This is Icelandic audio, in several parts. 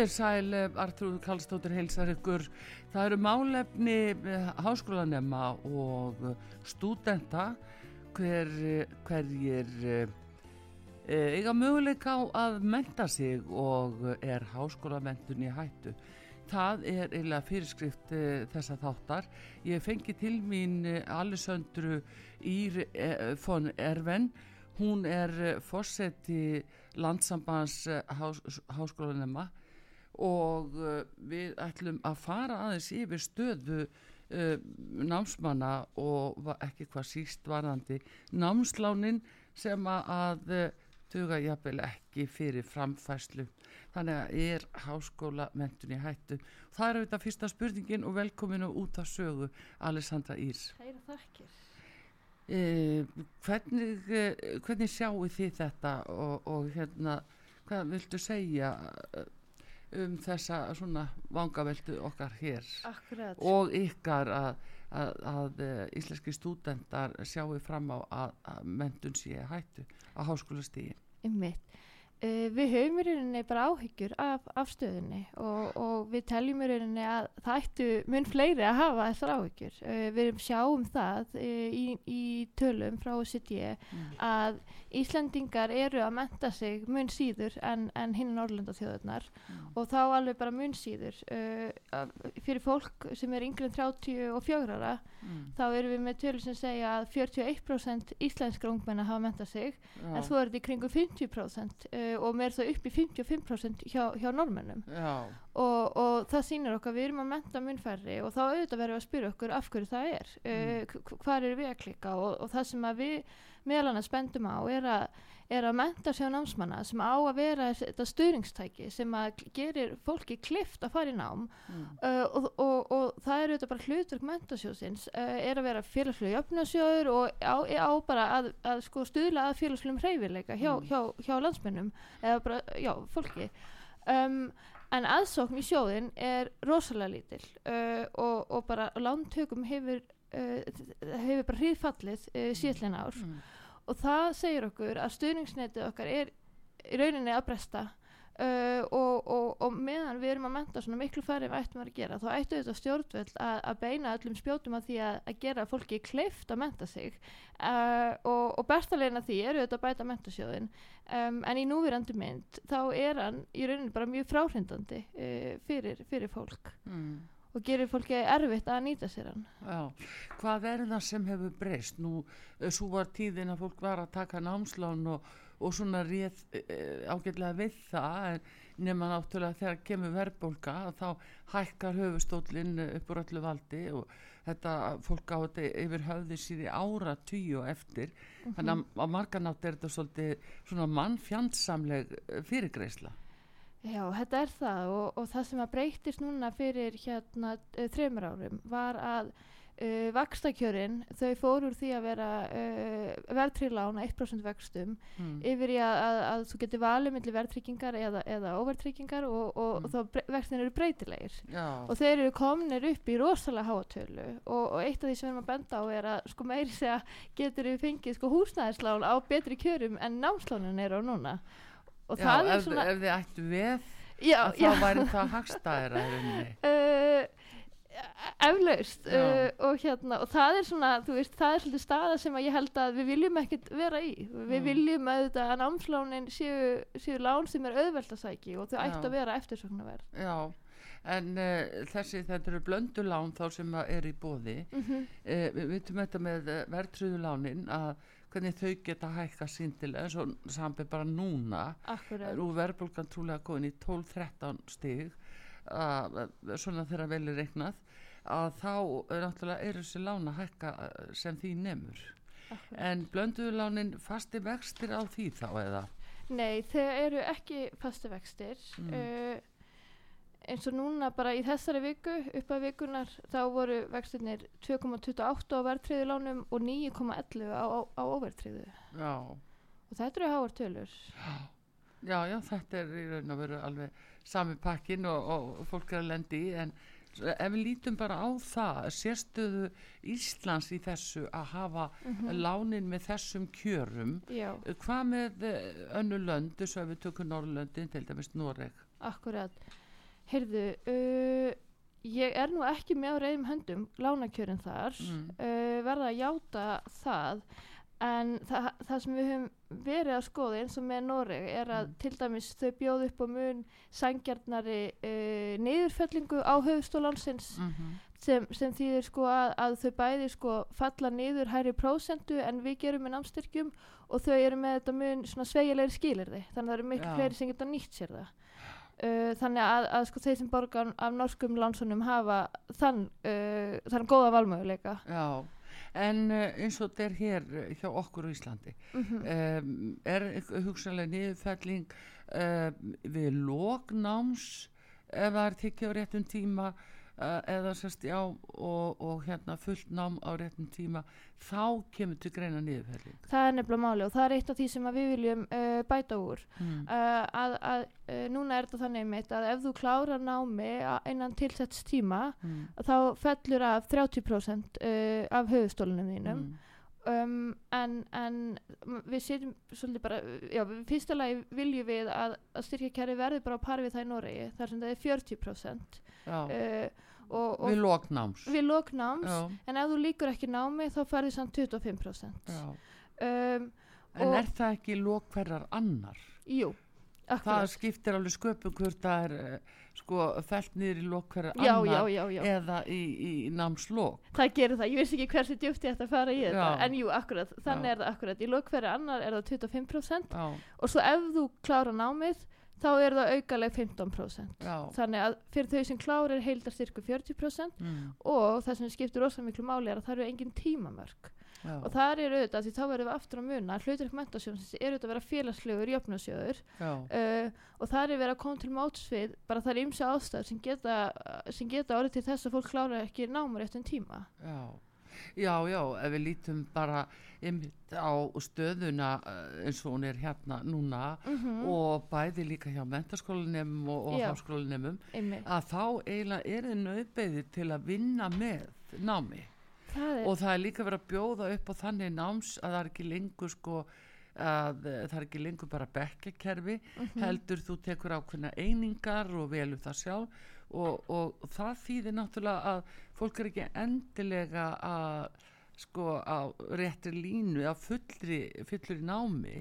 Þér sæl, Artrúð Kallstóttir heilsar ykkur. Það eru málefni eh, háskólanema og stúdenta hver, hverjir eiga möguleika á að menta sig og er háskólamentun í hættu. Það er eiginlega fyrirskrift þessa þáttar. Ég fengi til mín Alessandru Ír von Erven. Hún er fórseti landsambands hás, háskólanema og uh, við ætlum að fara aðeins yfir stöðu uh, námsmanna og ekki hvað síst varðandi námslánin sem að uh, tuga jafnvel ekki fyrir framfæslu þannig að er háskóla mentun í hættu? Það er auðvitað fyrsta spurningin og velkominu út af sögu Alessandra Írs Hæra þakkir. Hvernig, hvernig sjáu þið þetta? Og, og hérna hvað viltu segja um þessa svona vangaveldu okkar hér Akkurat. og ykkar að, að, að eh, íslenski stúdendar sjáu fram á að, að mentun sé hættu á háskólastígin. Ymmiðt. Uh, við höfum í rauninni bara áhyggjur af, af stöðunni og, og við teljum í rauninni að það ættu mun fleiri að hafa þessar áhyggjur. Uh, við sjáum það uh, í, í tölum frá OCD mm. að Íslandingar eru að menta sig mun síður en, en hinn Norrlanda þjóðurnar mm. og þá alveg bara mun síður. Fyrir fólk sem er yngre en 34 ára mm. þá erum við með tölur sem segja að 41% íslenskra ungmenna hafa menta sig en svo er þetta í kringum 50% uh, og mér það upp í 55% hjá, hjá normennum og, og það sýnir okkar við erum að menta munfærri og þá auðvitað verðum við að spyrja okkur af hverju það er. Uh, mm. hvað er við að klikka? Og, og það sem við meðal annars spendum á er að er að menta á námsmanna sem á að vera þetta stuðningstæki sem að gerir fólki klift að fara í nám mm. uh, og, og, og það er auðvitað bara hlutverk mentasjóðsins uh, er að vera félagslega jöfnasjóður og á, á bara að, að sko stuðla að félagslegum hreyfileika hjá, mm. hjá, hjá landsmennum eða bara, já, fólki um, en aðsókn í sjóðin er rosalega lítil uh, og, og bara lántökum hefur hefur bara hriðfallið síðan ár. Mm. Og það segir okkur að stuðningsnetið okkar er í rauninni að bresta uh, og, og, og meðan við erum að menta svona miklu færri við ættum að gera þá ættu þetta stjórnvöld að, að beina öllum spjótum að því að, að gera fólki kleift að menta sig. Uh, og, og bestalegna því eru þetta að bæta mentasjóðin um, en í núvirandi mynd þá er hann í rauninni bara mjög fráhrindandi uh, fyrir, fyrir fólk. Mm og gerir fólki erfitt að nýta sér hann. Já, hvað er það sem hefur breyst? Nú, eh, svo var tíðin að fólk var að taka námslán og, og svona rétt e, eh, ágætlega við það nema náttúrulega þegar kemur verðbólka þá hækkar höfustólinn upp úr öllu valdi og þetta fólk á þetta yfir höfði síði ára tíu og eftir. Mm -hmm. þannig að á marganátt er þetta svolítið svona mannfjandsamleg eh, fyrirgreisla Já, þetta er það og, og það sem að breytist núna fyrir hérna uh, þreymur árum var að uh, vakstakjörin þau fóru úr því að vera uh, verðtrílán að 1% vextum mm. yfir í að, að, að þú getur valið millir verðtryggingar eða, eða óverðtryggingar og, og, mm. og þá vextin eru breytilegir Já. og þeir eru kominir upp í rosalega háatölu og eitt af því sem við erum að benda á er að sko meiri segja getur við fengið sko húsnæðislán á betri kjörum en námslánin eru á núna Já, ef, svona... ef þið ættu við já, þá væri það hagstæðir að uh, eflaust Já. uh, og hérna og það er svona, þú veist, það er svolítið staða sem ég held að við viljum ekkert vera í við Mm. viljum auðvitað að námslánin séu, séu lán sem er auðvelt að sæki og þau ættu að vera eftirsóknarverð Já, en uh, þessi, þetta eru blöndulán þá sem er í bóði. mm -hmm. Uh, við vitum þetta með verðtröðulánin að hvernig þau geta hækka síndilega eins og samt bara núna. Akkurat. Nú verðbólgan trúlega góðin í 12-13 stig svona þegar vel er reiknað að þá er náttúrulega er þessi lán að hækka uh, sem því Akkurat. en blönduðulánin fasti vextir á því þá eða? Nei, þeir eru ekki fasti vextir. Mm. uh, eins og núna bara í þessari viku upp að vikunar þá voru vextirnir 2,28 á verðtriðu lánum og 9,11 á, á, á óverðtriðu já, og þetta eru háar tölur. Já, já, þetta er í raun og veru alveg sami pakkin og, og fólk er að lendi í en ef við lítum bara á það sérstöðu Íslands í þessu að hafa lánin með þessum kjörum Já, hvað með eh, önnur lönd þess að við tökum Norrlöndin til dæmis Noreg? Akkurat Heyrðu, uh, ég er nú ekki með á reyðum höndum lánakjörin þar Mm. uh, verða að játa það en það, það sem við höfum verið að skoða eins og með Noreg er að Mm. til dæmis þau bjóð upp á mun sangjarnari uh, niðurfellingu á höfustólansins -hmm. sem, sem þýðir sko að, að þau bæði sko falla niður hæri prósentu en við gerum með námstyrkjum og þau eru með þetta mun svona sveigilegri skilirði þannig að það eru miklu Já. fleiri sem geta nýtt sér það uh, þannig að, að sko þeir sem borgar af norskum lánsunum hafa þann, uh, þann góða valmöguleika. Já, en uh, eins og þetta er hér hjá okkur á Íslandi mm um, er hugsanlega niðurfelling uh, við lóknáms ef það er tekið á réttum tíma eða sérst já og, og hérna fullt nám á réttum tíma þá kemur til greina niðurfelling það er nefnilega máli og það er eitt af því sem við viljum uh, bæta úr mm. uh, að, að uh, núna er þetta þannig mitt að ef þú klárar námi innan tilsetts tíma Mm. þá fellur af 30% uh, af höfustólunum þínum Mm. um, en, en við setjum svolítið bara, já, fyrsta lagi viljum við að, að styrkjakæri verði bara á pari við það í Noregi, þar sem það er 40% Já, uh, og, og við lóknáms við loknáms, Já, en ef þú líkur ekki námi þá færði samt 25% já. Um, En er það ekki lókverðar annar? jú, Það akkurat skiptir alveg sköpum hvort það er uh, sko fælt niður í lókverðar annar já, já, já. eða í, í námslók. það gerir það, ég veist ekki ég ætti að fara í þetta, en jú, akkurat. Þannig er það akkurat, í hverju annar er það 25% Já, og svo ef þú klára námið þá er það aukaleg 15% já. þannig að fyrir þau sem klára er heildarstyrku 40% Mm, og það sem skiptir rosa miklu máli er að það eru engin tímamörk. Já, og það er auðvitað, því þá verðum við aftur að muna að hlutverk mentasjóðsins er auðvitað að vera félagslegur jöfnasjóður já, uh, og það er verið að koma til mótsvið bara það er ymsa ástæður sem geta, sem geta orðið til þess að fólk klára ekki námur eftir tíma. Já. Já, já, ef við lítum bara einmitt á stöðuna eh, eins og hún er hérna núna mm og bæði líka hjá mentaskólanemum og, og háskólanemum að þá eiginlega er þið nöðbeðið til að vinna með námi. það er og það er líka verið að bjóða upp á þannig náms að það er ekki lengur sko að eh, það er ekki lengur bara bekkakerfi Mhm. heldur þú tekur ákveðna einingar og velur það sjálf og, og það þýðir náttúrulega að fólk er ekki endilega að sko á réttri línu á fullri, fullri námi.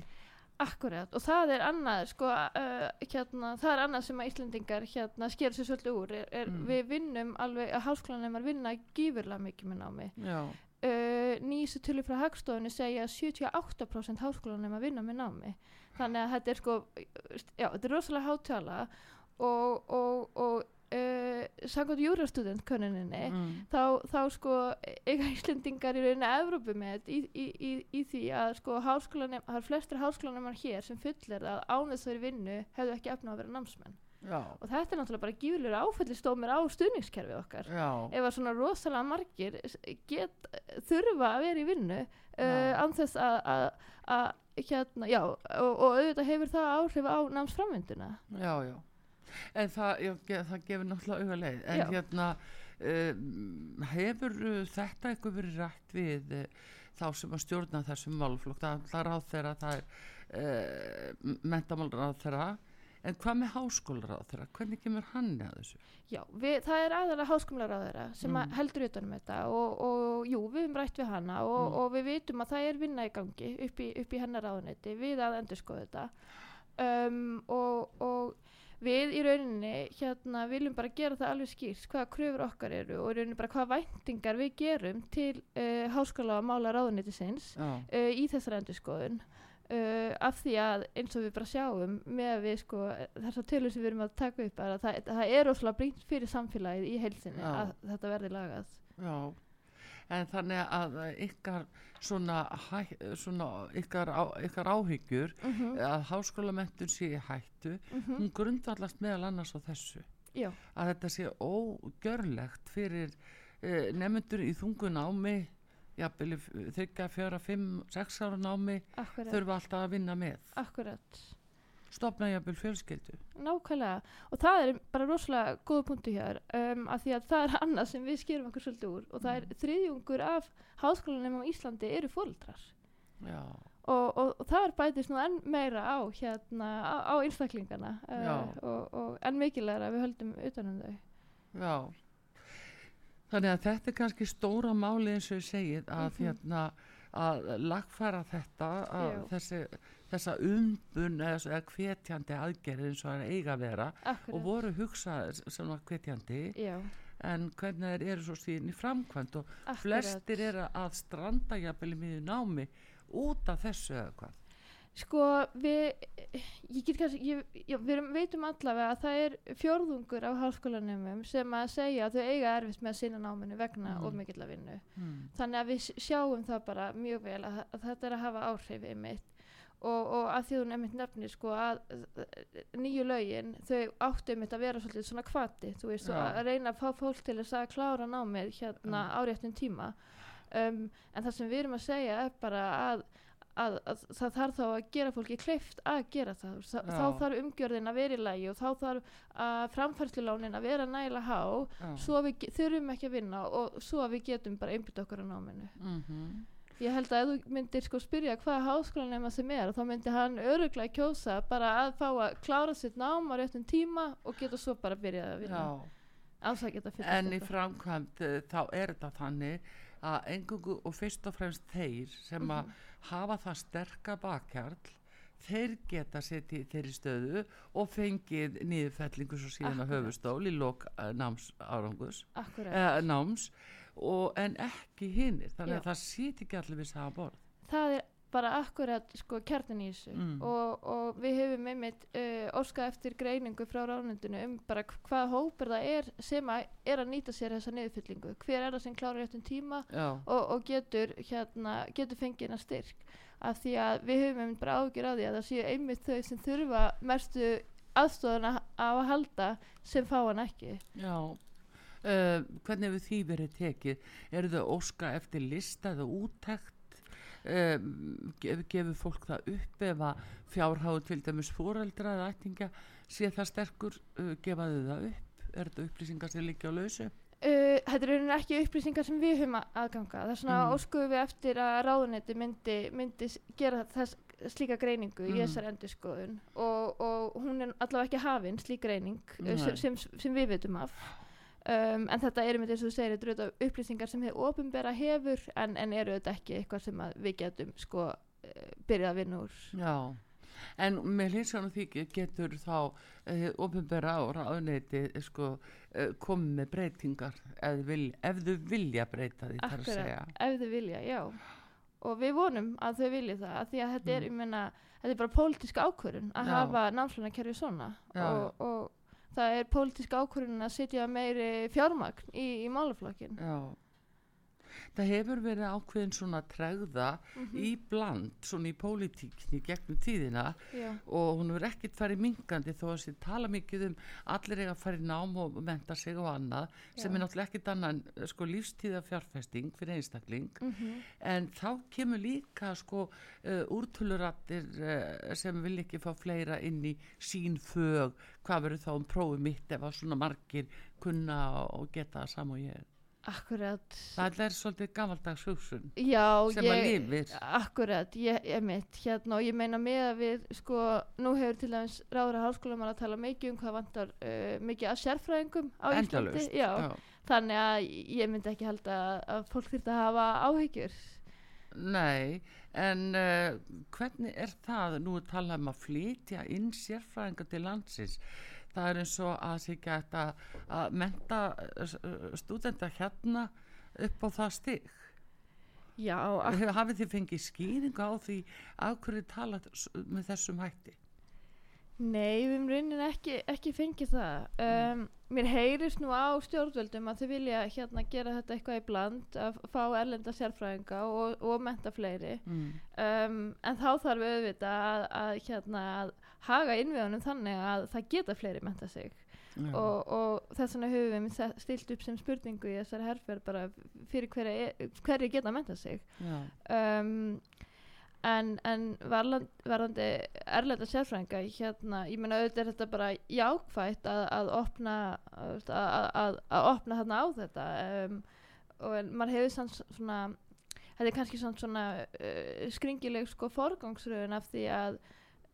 Akkurat, og það er annað sko, uh, hérna, það er annað sem að Íslendingar hérna sker sér svolítið úr er, er Mm. við vinnum alveg að háskólanemar vinna gífurlega mikið með námi. Já, uh, nýjustu tölu frá hagstofunni segja að 78% háskólanemar vinna með námi. Þannig að þetta er sko já, þetta er rosalega hátala og, og, og uh, samkvæmt júrastudent könnuninni mm, þá, þá sko eiga Íslendingar í rauninni Evrópu með í, í, í, í því að sko háskólanem, það er flestir háskólanemar hér sem fullir að ánægð þau vinnu hefðu ekki efna að vera námsmenn. Já, og þetta er náttúrulega bara gífurlegur áfællistómir á stuðningskerfið okkar. Já, ef að svona rosalega margir get, þurfa að vera í vinnu uh, Já. án þess að, að, að hérna, já, og, og auðvitað hefur það áhrif á námsframvinduna. Já, já en það, já, það gefur náttúrulega auga leið en Já. hérna um, hefur uh, þetta eitthvað verið rætt við uh, þá sem að stjórna þessum málflokk það, það ráð þeirra það er uh, mentamál ráð þeirra En hvað með háskólar á þeirra? Hvernig kemur hann að þessu? Já, við, það er aðalega háskólar á þeirra sem Mm. heldur utanum þetta og, og jú, við höfum rætt við hana og, Mm. og við vitum að það er vinna í gangi upp í, upp í hennar ráðuneyti við að endur skoða þetta um, og, og við í rauninni hérna viljum bara gera það alveg skýrt hvaða kröfur okkar eru og í rauninni bara hvaða væntingar við gerum til uh, háskóla og mála Já, uh, í þessar endurskoðun uh, af því að eins og við bara sjáum með að við sko þessar tölur sem við erum að taka upp að það, það er óslega brínt fyrir samfélagið í heilsinni Já. að þetta verði lagað já. En þannig að ykkar svona, svona ykkar, á, ykkar áhyggjur mm -hmm. að háskólamentun sé hættu, hún grundvallast meðal annars á þessu. Já, Að þetta sé ógjörlegt fyrir uh, nefnendur í þungu námi, jafnvel í f- þriggja, fjöra, fimm, sex ára námi, akkurat, þurfa alltaf að vinna með. akkurat Stopna jafnvel fjölskyldu. nákvæmlega. Og það er bara rosalega góða punktu hér um, að því að það er annað sem við skerum okkur svolítið úr og það er þriðjungur af háskólanum á Íslandi eru fóldrar Já, og, og, og það er bætist nú enn meira á hérna á, á einstaklingana uh, og, og enn mikilvægur að við höldum utanum þau. Já. Þannig að þetta er kannski stóra máli eins og ég segið að Mhm. hérna að lagfæra þetta að þessi, þessa umbun eða, svo- eða hvetjandi aðgerð eins og það er eiga að vera. Og akkurat, voru hugsaðir sem var hvetjandi já, en hvernig þeir eru svo síðan í framkvæmt og akkurat. flestir eru að stranda jafnvel í miður námi út af þessu eða hvað? Sko við ég get kannski, ég, já, við erum, veitum allavega að það er fjórðungur af háskólanemum sem að segja að þau eiga erfitt með að sinna náminu vegna Mm. of mikill að vinnu. Hmm. þannig að við sjáum það bara mjög vel að, að þetta er að hafa áhrif einmitt og, og að því hún einmitt nefnir sko að nýju lögin þau áttu einmitt að vera svolítið svona kvati þú veist, að reyna að fá fólk til þess að klára námið hérna Já. á réttum tíma. Um, en það sem við erum að segja er bara að Að, að það þarf þá að gera fólki kleift að gera það, veist, þá, þarf umgjörðin að vera í lagi og þá þarf að framfærslulánin að vera nægilega há Já. svo við þurfum ekki að vinna og svo við getum bara einbytt okkur á náminu. Mm Ég held að ef þú myndir sko spyrja hvaða háskólanema sem er þá myndi hann öruglega kjósa bara að fá að klára sitt nám á réttum tíma og geta svo bara að vinna. Ás að geta fyllast En í framkvæmt uh, þá er þetta þannig að engungu og fyrst og fremst þeir sem að Mhm. hafa það sterka bakkjarl þeir geta setið í þeirri stöðu og fengið niðurfellingu svo síðan að Akkurat. höfustól í lok uh, náms árangus uh, náms og, en ekki hinnir þannig Já. að það sýt ekki allir við sama borð. Það er bara akkurat sko kjarnin í þessu. Mm. og, og við hefum einmitt uh, óskað eftir greiningu frá ránundinu um bara hvaða hópur það er sem að er að nýta sér þessa niðurfyllingu hver er það sem klárar réttum tíma og, og getur, hérna, getur fengið hennar styrk? Af því að við höfum einmitt bara ágjur á því að það séu einmitt þau sem þurfa mestu aðstofuna á að halda sem fá hann ekki. Já uh, Hvernig hefur því verið tekið? Eru þau óska eftir lista eða úttekt? Um, gef, gefur fólk það upp ef að fjárháðu til dæmis fóreldra eða ættinga sé það sterkur uh, gefa þau það upp er þetta upplýsingar sem liggja á lausu Uh, þetta eru ekki upplýsingar sem við höfum að- aðganga. Það er svona Mm. óskuðum við eftir að ráðunetti myndi, myndi gera þess, slíka greiningu í Mm. þessar endurskoðun og, og hún er allavega ekki hafin slík greining uh, sem, sem, sem við vitum af. Um, en þetta eru með þess að þú segir, þetta eru upplýsingar sem hefur ofinbera hefur en, en eru þetta ekki eitthvað sem að við getum sko uh, byrjað að vinna úr. Já, en með hlýsanum því getur þá uh, ofinbera og ráðneyti sko, uh, komið með breytingar ef, vil, ef þau vilja breyta því þar að segja Akkurat, ef þau vilja, já. Og við vonum að þau vilja það, af því að þetta er, Mm. ég meina, þetta er bara pólitísk ákvörðun að Já. hafa námslánakerfi svona. Já, og, og það er pólitísk ákvörðun að setja meiri fjármagn í, í málaflokkin. Já. Það hefur verið ákveðin svona tregða Mhm. í bland, svona í pólitíkni gegnum tíðina Já, og hún verður ekkert farið minkandi þó að sér tala mikið um allir eiga að fara í nám og menta sig og annað sem Já. er náttúrulega ekkert annan sko lífstíða fjárfesting fyrir einstakling mm en þá kemur líka sko uh, úrtölurattir uh, sem vil ekki fá fleira inn í sín fög, hvað verður þá um prófið mitt ef að svona margir kunna og geta það sam og ég Akkurat. Það er svolítið gamaldags hugsun Já, sem að ég, lifir. akkurat, ég, ég mitt, hérna og ég meina með að við, sko, nú hefur til dæmis ráður að háskóla að tala mikið um hvað vantar uh, mikið af sérfræðingum á. Íslandi. Já, þannig að ég myndi ekki held að, að fólk þurft að hafa áhyggjur. Nei, en uh, hvernig er það, nú er talað um að flytja inn sérfræðinga til landsins, það er eins og að sé ekki að, að menta stúdenda hérna upp á það stig. Já, Hafið þið fengið skýringu á því af hverju talað með þessum hætti? nei, við erum raunin ekki, ekki fengið það. Um, mér heyrist nú á stjórnvöldum að þau vilja hérna gera þetta eitthvað í bland, að fá erlenda sérfræðinga og, og menta fleiri. Mm. um, en þá þarf við auðvitað að, að, hérna, að haga innviðunum þannig að það geta fleiri menta sig Já. og, og þess vegna höfum við stilt upp sem spurningu í þessari herferð bara fyrir hverja, hverju geta menta sig Já. um, en, en varland, varandi erlenda sérfræðinga hérna, ég meina auðvitað er þetta bara jákvætt að, að opna að, að, að, opna þarna á þetta um, og maður hefur sann svona þetta er kannski svona, svona uh, skringileg sko forgangsröðun af því að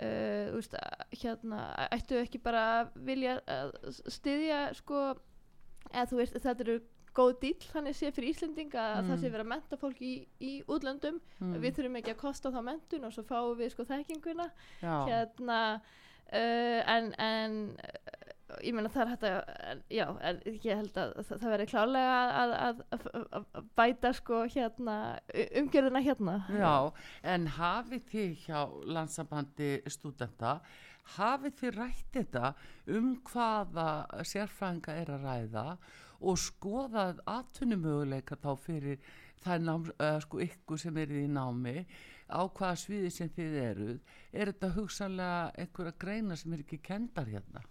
uh, veist, að, hérna ættu ekki bara að vilja að styðja sko eða veist þetta eru góð dýl þannig sé fyrir Íslendinga að Mm. það sé verið að menta fólk í, í útlöndum Mm. við þurfum ekki að kosta þá mentun og svo fáum við sko þekkinguna hérna uh, en, en ég meina það er hægt að já, en ég held að það, það verði klálega að, að, að, að, bæta sko hérna umgjörðina hérna Já, en hafið þið hjá landsambandi stúdenta, hafið þið rætt þetta um hvaða sérfræðinga er að ræða og skoðað atvinnumöguleika þá fyrir það nám, uh, sko ykkur sem er í námi á hvaða sviði sem þið eruð, er þetta hugsanlega einhverja greina sem er ekki kendar hérna?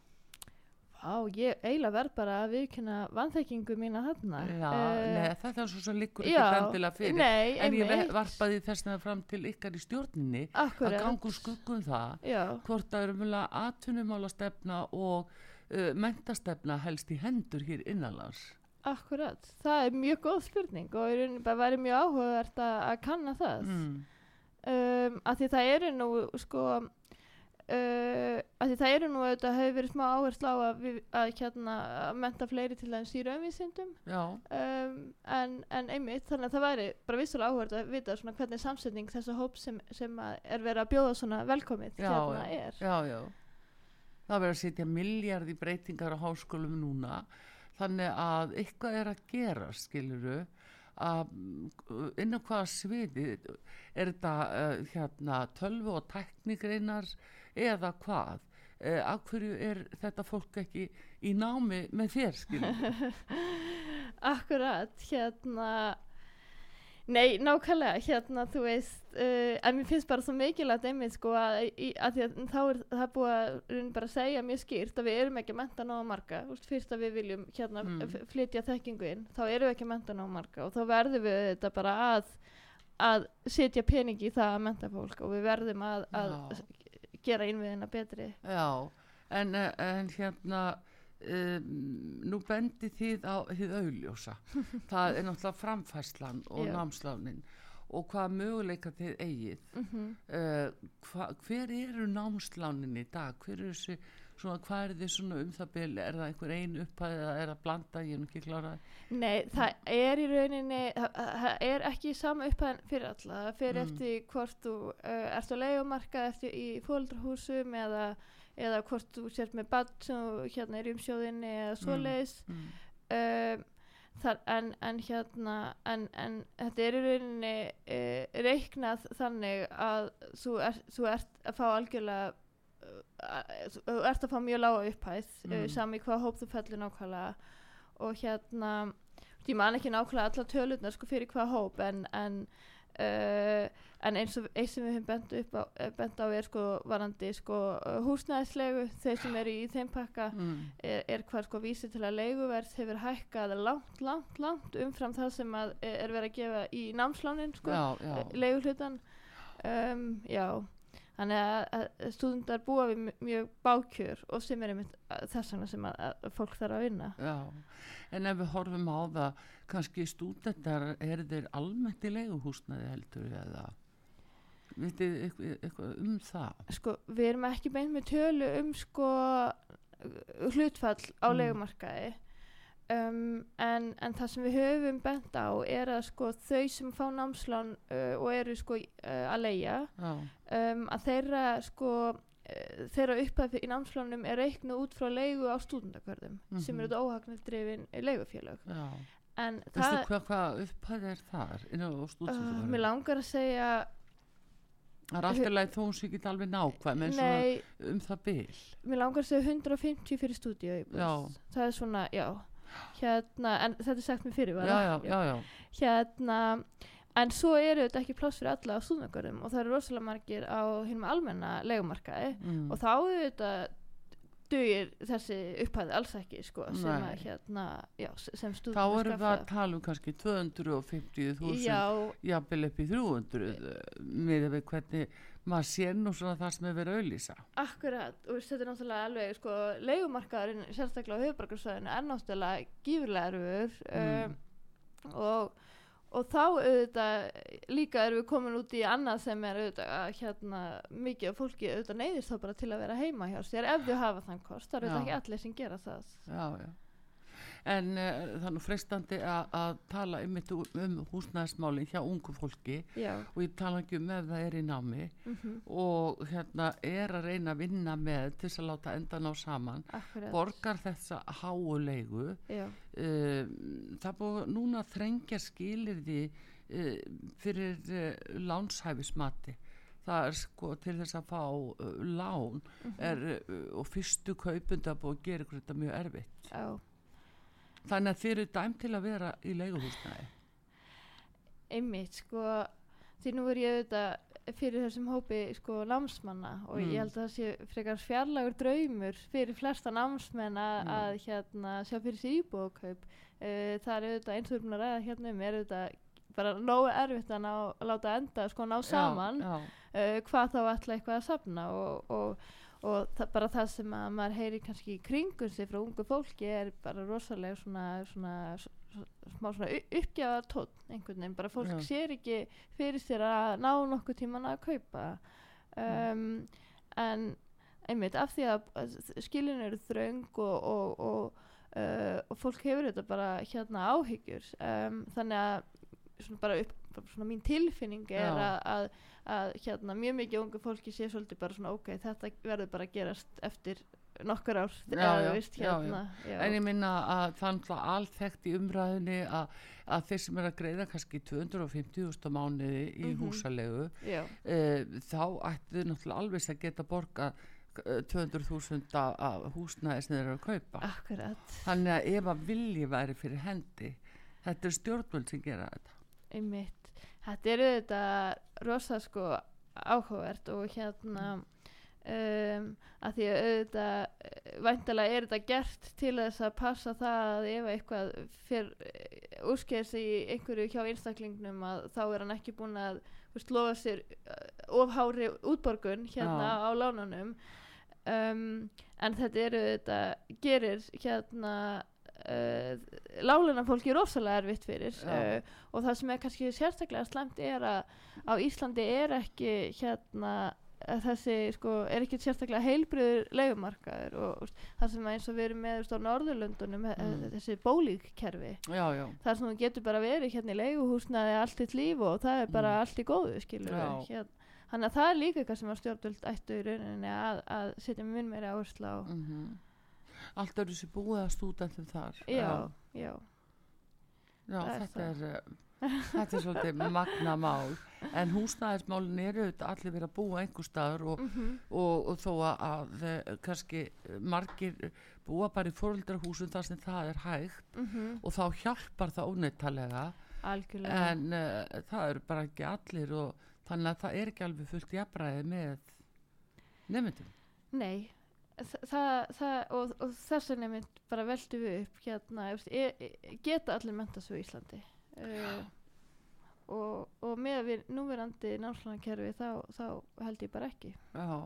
Vá, ég eiginlega verð bara að viðkynna vanþekkingu mína þarna Já, Eh, nei, þetta er svo sem já, ekki endilega fyrir. nei, en ég einmitt. varpaði þessna fram til ykkar í stjórninni að Akkurat. ganga úr skuggum það Já, hvort það eru mjög atvinnumála stefna og uh, mentastefna helst í hendur hér innanlands. akkurat Það er mjög góð spurning og bara væri mjög áhugavert að, að kanna það Mm. um, að því það eru nú sko uh, að því það eru nú auðvitað hefur verið smá áherslu á að, við, að hérna að menta fleiri til þess í raunvísindum. Um, en, en einmitt þannig að það væri bara vissulega áhugavert að vita hvernig samsetning þessa hóp sem, sem að er verið að bjóða svona velkomið já, hérna er. Já, já. Það verður að setja miljard í breytingar á háskólum núna. Þannig að eitthvað er að gera skiluru að mm, inn á hvaða sviði er þetta uh, hérna tölvu og teknikreinar eða hvað uh, af hverju er þetta fólk ekki í námi með þér Akkurat, hérna Nei, nákvæmlega, hérna, þú veist, uh, en mér finnst bara svo mikilvægt einmitt, sko, að, í, að því að þá er það búið að bara að segja mjög skýrt að við erum ekki að menta náða marga, veist, fyrst að við viljum hérna Mm. flytja þekkingu inn, þá erum við ekki að menta náða marga og þá verðum við þetta bara að, að setja peningi í það að menta fólk og við verðum að, að. Gera innviðina betri. Já, en, en hérna um, nú bendi þið á þið augljósa. Það er náttúrulega framfæslan og námslánin og hvaða möguleika þið eigið. Mm uh, hva, hver eru námslánin í dag? Hver eru þessi, svona, hvað er þið svona um það bil, er það einhver ein upphæð eða er það blanda, ég er ekki klára Nei, það er í rauninni, það, er ekki sama upphæðan fyrir alla, það fyrir Mm. eftir hvort þú uh, ert á leigumarka eftir í fóldrahúsum eða, eða hvort þú sért með bann sem hérna er í umsjóðinni eða svoleiðis. mm. um, þar, en, en hérna en, en þetta er í rauninni uh, reiknað þannig að þú, er, þú ert að fá algjörlega þú ert að fá mjög lága upphæð mm. Mm. uh, sami hvað hóp þú fellur nákvæmlega og hérna ég man ekki nákvæmlega alla tölurnar sko fyrir hvað hóp en, en Uh, en eins og eitt sem við höfum bent, á, eh, á er sko varandi sko uh, húsnæðislegu þeir sem eru í þeim pakka Mm. er, er hvað sko vísi til að leiguverð hefur hækkað langt, langt, langt umfram það sem að er verið að gefa í námslánin sko, leiguhlutan um, já þannig að, að stúdendar búa við mj- mjög bákjör og sem er einmitt þess vegna sem að, að fólk þarf að vinna Já, en ef við horfum á það, kannski stúdendar, er þeir almennt í leiguhúsnaði heldur eða vitið eitthvað, eitthvað um það? sko, við erum ekki beint með tölu um sko hlutfall á Mm. leigumarkaði um, en, en það sem við höfum bent á er að sko þau sem fá námslán uh, og eru sko uh, að leia Já, um, að þeirra sko uh, þeirra upphæð í námslánum er reiknuð út frá leigu á stúdendakvörðum sem Mhm. eru þetta óhagnaldrifin leigufélög já. en Veistu það, hvað, hvað upphæð er þar inn á stúdendakvörðum? mér langar að segja Það er alltaf leið þó hún sé ekki alveg nákvæm en svona um það bil. mér langar að segja 150 fyrir stúdíu það er svona, já hérna, en þetta er sagt mér fyrir Já, já, já, já. hérna en svo eru þetta ekki pláss fyrir alla á stúdnagörðum og það eru rosalega margir á hinnum almenna legumarkaði Mm. og þá er þetta dugir þessi upphæði alls ekki sko, sem að hérna sem Þá stúdnur erum við að tala um kannski 250.000 já, jafnvel upp í 300 með við hvernig maður sér nú svona það sem er verið að auðlýsa. akkurat og þetta er náttúrulega alveg sko, legumarkaðurinn sérstaklega á höfubarkarsvæðinu er náttúrulega gífurlega erfur Mm. um, og og þá auðvitað líka erum við komin út í annað sem er auðvitað að hérna mikið af fólki auðvitað neyðist þá bara til að vera heima hjá sér ef þau hafa þann kost, það eru auðvitað ekki allir sem gera það. Já, já. En uh, er nú freistandi að, að tala um, um húsnæðismálinn hjá ungu fólki. Já, og ég tala ekki um ef það er í námi. Mm og hérna er að reyna að vinna með til þess að láta enda ná saman. Akkurat. Borgar þessa háu leigu. Já, um, það er búið núna að þrengja skilirði uh, fyrir uh, lánshæfismati. Það er sko til þess að fá uh, lán er, uh, og fyrstu kaupunda búið að gera þetta mjög erfitt. Já, þannig að þeir eru dæm til að vera í leiguhúsnæði einmitt sko því nú er ég auðvitað fyrir þessum hópi sko námsmanna og Mm. ég held að það sé frekar fjarlagur draumur fyrir flesta námsmenn að, Mm. að hérna sjá fyrir sér íbúðakaup uh, það er auðvitað eins og erum búin að ræða hérna um er auðvitað bara nógu erfitt að, ná, að láta enda sko ná saman já, já, uh, hvað þá ætla eitthvað að safna og, og, og það, bara það sem að maður heyri kannski í kringum sig frá ungu fólki er bara rosalega svona, svona, s- s- smá svona uppgjafa tótt einhvern veginn, bara fólk Já. sér ekki fyrir sér að ná nokkuð tíman að kaupa um, en einmitt af því að skilin eru þröng og, og, og, uh, og fólk hefur þetta bara hérna áhyggjur um, þannig að svona bara upp bara svona mín tilfinning er Já. að, að, að hérna mjög mikið ungu fólki sé svolítið bara svona ok, þetta verður bara að gerast eftir nokkur ár Já, já, veist, hérna, já. en ég minna að það er náttúrulega alþekkt í umræðinni að, að þeir sem er að greiða kannski 250.000 mánuði í Mhm. húsalegu já, e, þá ættu náttúrulega alveg að geta borga eh, 200.000 af- húsnæði sem þeir eru að kaupa. Akkurat. Þannig að ef að vilji væri fyrir hendi þetta er stjórnvöld sem gera þetta. Einmitt, þetta er auðvitað rosa sko áhugavert og hérna um, að því að auðvitað eh, væntalega er þetta gert til þess að passa það að ef eitthvað fyrir úrskeiðs í einhverju hjá einstaklingnum að þá er hann ekki búin að veist, lofa sér uh, ofhári útborgun hérna Já. á lánunum um, en þetta eru þetta gerir hérna uh, láluna fólki rosalega erfitt fyrir uh, og það sem er kannski sérstaklega slemt er að á Íslandi er ekki hérna þessi sko er ekki sérstaklega heilbriður leigumarkaður og, og það sem eins og við erum með á Norðurlöndunum mm. Þessi bólíkkerfi þar sem þú getur bara verið hérna í leiguhúsnaði allt þitt líf og það er bara Mm. allt í góðu skilur hérna. þannig að það er líka eitthvað sem að stjórnvöld ættu í rauninni að, að setja minn meira áherslu á mm allt eru sér búið að stúdentum þar. Já, já, já. Er þetta er eh, þetta er svolítið magna mál. En húsnæðismálin eru auðvitað allir verið að búa einhver staður og, mm og, og þó að, að eh, kannski eh, margir búa bara í fóröldrahúsum þar sem það er hægt og þá hjálpar það óneittalega algjörlega. En uh, það eru bara ekki allir og þannig að það er ekki alveg fullt jafnræði með nefndum Nei, það, það, og, og þess vegna mynd bara veldu við upp hérna, e, e, geta allir menta svo í Íslandi uh, og, og með við núverandi námslánakerfi þá, þá held ég bara ekki. Já,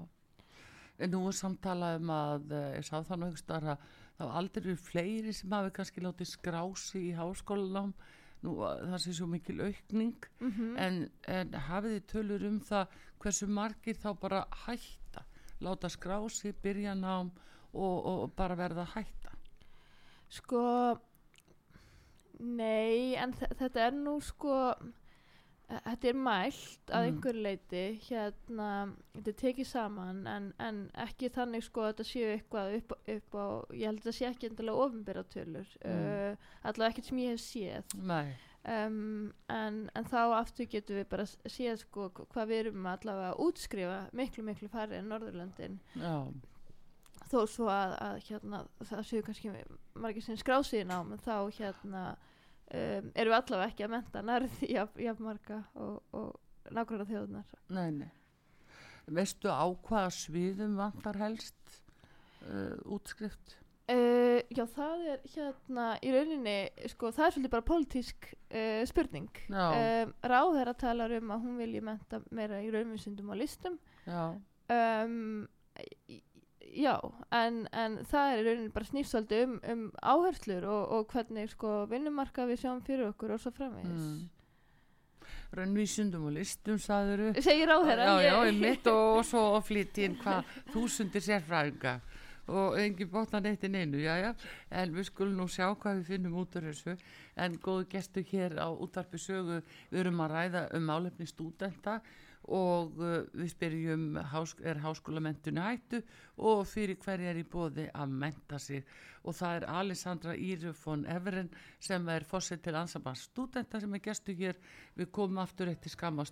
en nú er samtalað um að eh, ég sá það nú einhvers staðar að var aldrei eru fleiri sem hafi kannski látið skrási í háskólanám. Nú að það sé svo mikil aukning. Mm en, en hafið þið tölur um það hversu margir þá bara hætta láta skrási, byrja nám og, og bara verða að hætta Sko, nei, en þe- þetta er nú sko, þetta er mælt að Mm. einhver leiti, hérna, þetta er tekið saman, en, en ekki þannig sko að þetta séu eitthvað upp, upp á, ég held að þetta sé ekki endilega ofinbera tölur, Mm. uh, allavega ekkert sem ég hef séð. Nei, Um, en, en þá aftur getum við bara séð sko hvað við erum allavega að útskrifa miklu miklu færri en Norðurlöndin. Já, þó svo að, að hérna, það séu kannski margir sem skrásiðin á menn þá hérna um, erum við allavega ekki að menta nærði jafn, jafn marga og, og nákvæmlega þjóðunar nei, nei. Veistu á hvaða sviðum vantar helst uh, útskrift? Uh, já það er hérna í rauninni sko það er svolítið bara pólitísk uh, spurning. Já, um, ráðherra talar um að hún vilji menta meira í raunvísundum og listum. Já, um, já, en, en það er í rauninni bara svolítið um, um áherslur og, og hvernig sko vinnumarka við sjáum fyrir okkur og svo framvegis. Mm. raunvísundum og listum saðuru segir ráðherra já, já, ég- einmitt og svo flytti inn hvað þúsundir sérfræðinga og engin bóttan eitt inn einu, já, já. En við skulum nú sjá hvað við finnum út úr þessu. En góðu gestu hér á útvarpi sögu, við erum að ræða um málefni stúdenta og uh, við spyrjum er háskólamentinu hættu og fyrir hverja er í bóði að menta sig. Og það er Alessandra Íru von Everen sem er fórsett til ansambans stúdenta sem er gestu hér. Við komum aftur eftir skamma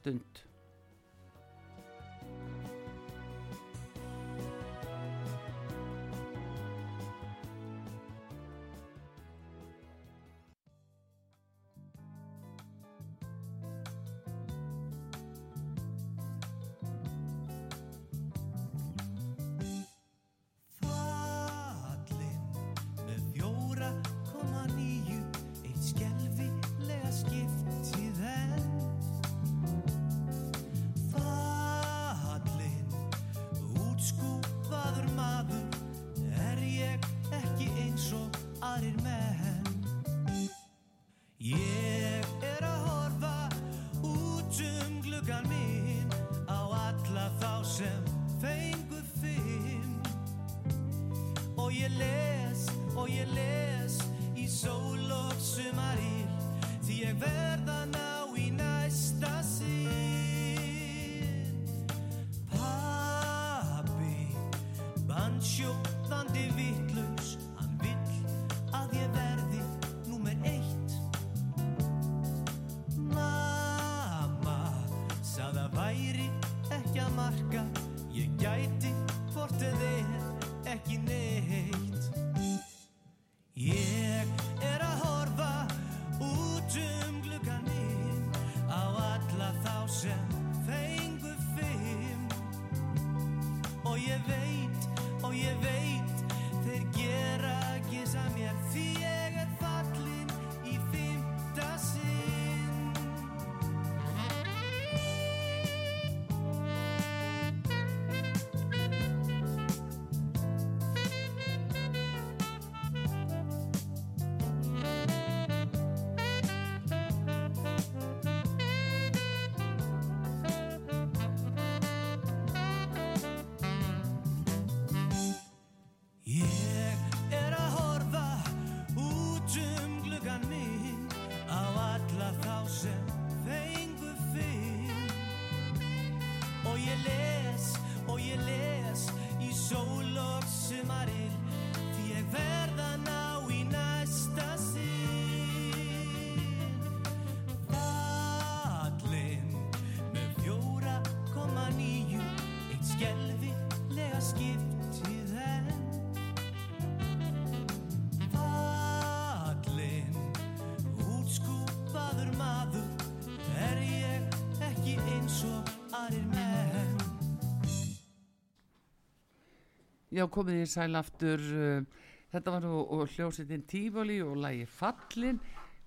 Já, komið þið sæl aftur. uh, Þetta var nú og hljósitinn Tífali og lægi Fallin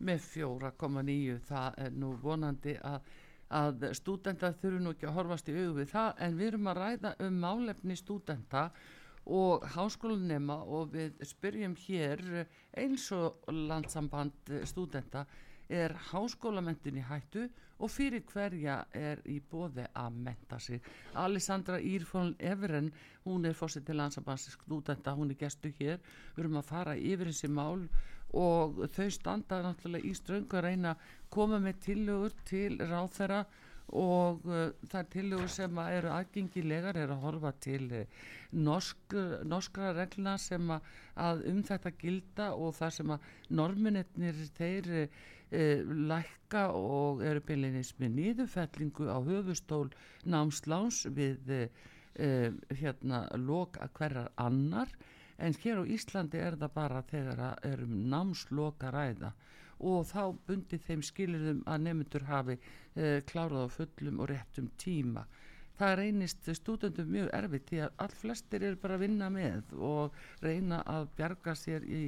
með 4,9. Það er nú vonandi að að stúdenta þurfu nú ekki að horfast í augu við það en við erum að ræða um málefni stúdenta og háskólanema og við spyrjum hér eins og landsamband stúdenta er háskólamentin í hættu og fyrir hverja er í bóði að menta sig. Alessandra Írfón Everen, hún er fórsett til landsambansi stúdenta, hún er gestu hér, við erum að fara yfir þessi mál og þau standa náttúrulega í ströngu að reyna að koma með tillögur til ráþæra og uh, það er tillögur sem að eru aðgengilegar er að horfa til uh, norsk, norskra regluna sem að, um þetta gilda og það sem að norminetnir þeir uh, lækka og eru byrlinis með nýðufellingu á höfustól námsláns við hérna lok að hverjar annar en hér á Íslandi er það bara þegar að erum námsloka ræða og þá bundi þeim skilirðum að nefndur hafi eh, klárað á fullum og réttum tíma. Það reynist stúdendum mjög erfitt því að all flestir eru bara að vinna með og reyna að bjarga sér í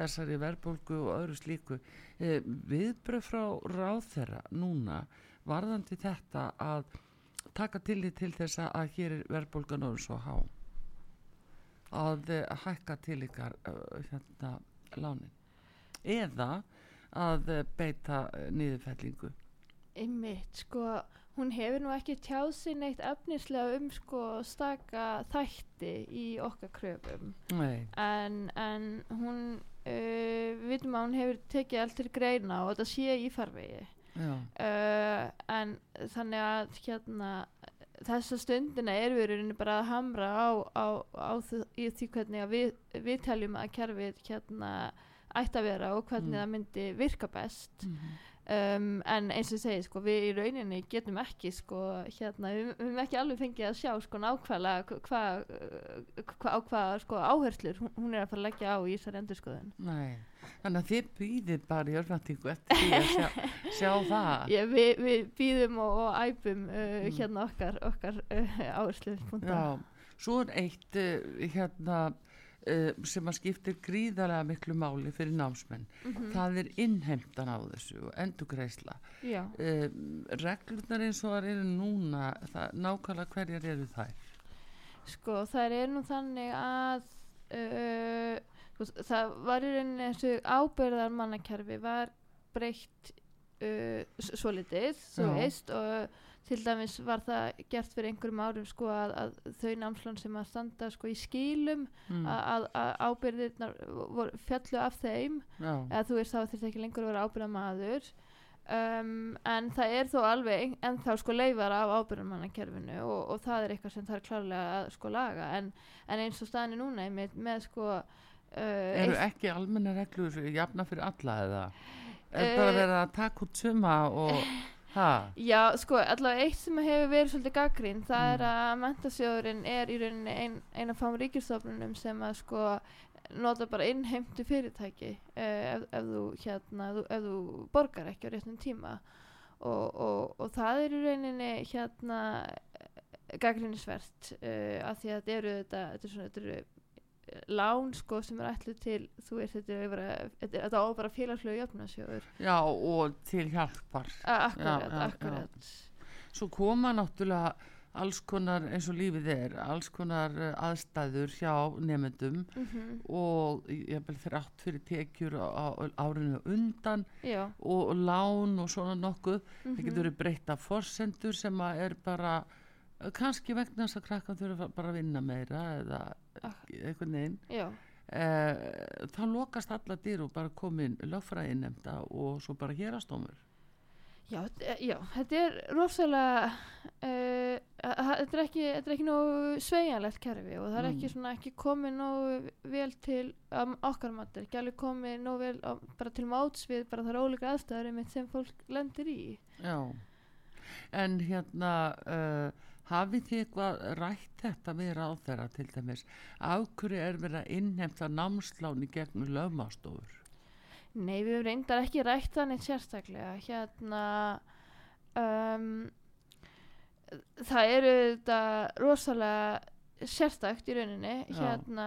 þessari verðbólgu og öðru slíku. Eh, viðbröð frá ráð þeirra núna varðandi þetta að taka til því til þess að hér er verðbólgan orðin svo há að uh, hækka til ykkar hérna lánin eða að uh, beita niðurfellingu Einmitt, sko, hún hefur nú ekki tjáð sér neitt efnislega um sko staka þætti í okkar kröfum Nei. en, en hún uh, við vitum að hún hefur tekið allt til greina og þetta sé í farvegi uh, en þannig að hérna þessa stundina er við rauninni bara að hamra á, á, á því, því hvernig við, við teljum að kerfið hérna ætti að vera og hvernig mm. það myndi virka best mm -hmm. Um, en eins og ég segi sko við í rauninni getum ekki sko hérna við höfum ekki alveg fengið að sjá sko nákvæmlega hvað hva, hva, sko áherslur hún, er að fara að leggja á í þessari endurskoðun. Nei, þannig að þið býðir bara í örfnattingu eftir því að sjá, sjá það. Já, við, við býðum og, og æpum uh, mm. hérna okkar, okkar uh, áherslu Já, svo er eitt uh, hérna sem að skiptir gríðarlega miklu máli fyrir námsmenn. Mm -hmm. það er innheimtan á þessu og endugreisla uh, reglurnar eins og það eru núna það, nákvæmlega hverjar eru þær? Sko það er nú þannig að uh, það var í rauninni þessu ábyrðar mannakerfi var breytt svo litið þú veist og til dæmis var það gert fyrir einhverjum árum sko að, að þau námslán sem að standa sko í skílum mm. að, að ábyrðirnar fjallu af þeim Já. eða þú veist þá þurft ekki lengur að vera ábyrða maður um, en það er þó alveg en þá sko leifar af ábyrðarmannakerfinu og, og það er eitthvað sem það er klárlega að sko laga en, en eins og staðinu núna með, með sko uh, eru ekki almenna reglur jafna fyrir alla eða er uh, bara verið að taka út suma og Ha? Já, sko, allavega eitt sem hefur verið svolítið gaggrín, það mm. er að mentasjóðurinn er í rauninni ein, eina fám ríkistofnunum sem að sko nota bara innheimtu fyrirtæki uh, ef, ef þú hérna, ef þú, ef þú borgar ekki á réttum tíma og, og, og það er í rauninni hérna gaggrínisvert uh, eh, af því að þetta eru þetta, þetta er svona, þetta eru lán sko sem er ætlu til þú veist þetta á bara félagslegu jöfnasjóður já og til hjálpar akkurat, já, akkurat já. svo koma náttúrulega alls konar eins og lífið er alls konar eh, aðstæður hjá nefndum mm -hmm. og ég vil fyrir átt fyrir tekjur á, á árinu undan já. og, og lán og svona nokkuð mm -hmm. það getur verið breyta forsendur sem að er bara kannski vegna þess að krakkan þurfa bara að vinna meira eða eitthvað neinn eh, þá lokast alla dýr og bara komin löffræðin nefnda og svo bara hérastómur já, já, þetta er rosalega uh, þetta er ekki, ekki nógu sveianlegt kerfi og það er ekki, mm. svona, ekki komið nógu vel til um, okkar matur, ekki alveg komið nógu vel um, bara til máts við bara þar ólíka aðstæður sem fólk lendir í. Já. En hérna uh, hafið þið eitthvað rætt þetta við ráð þeirra til dæmis? Af hverju er verið að innhemta námsláni gegn lögmastofur Nei, við reyndar ekki rætt þannig sérstaklega. Hérna um, það eru þetta rosalega sérstakt í rauninni hérna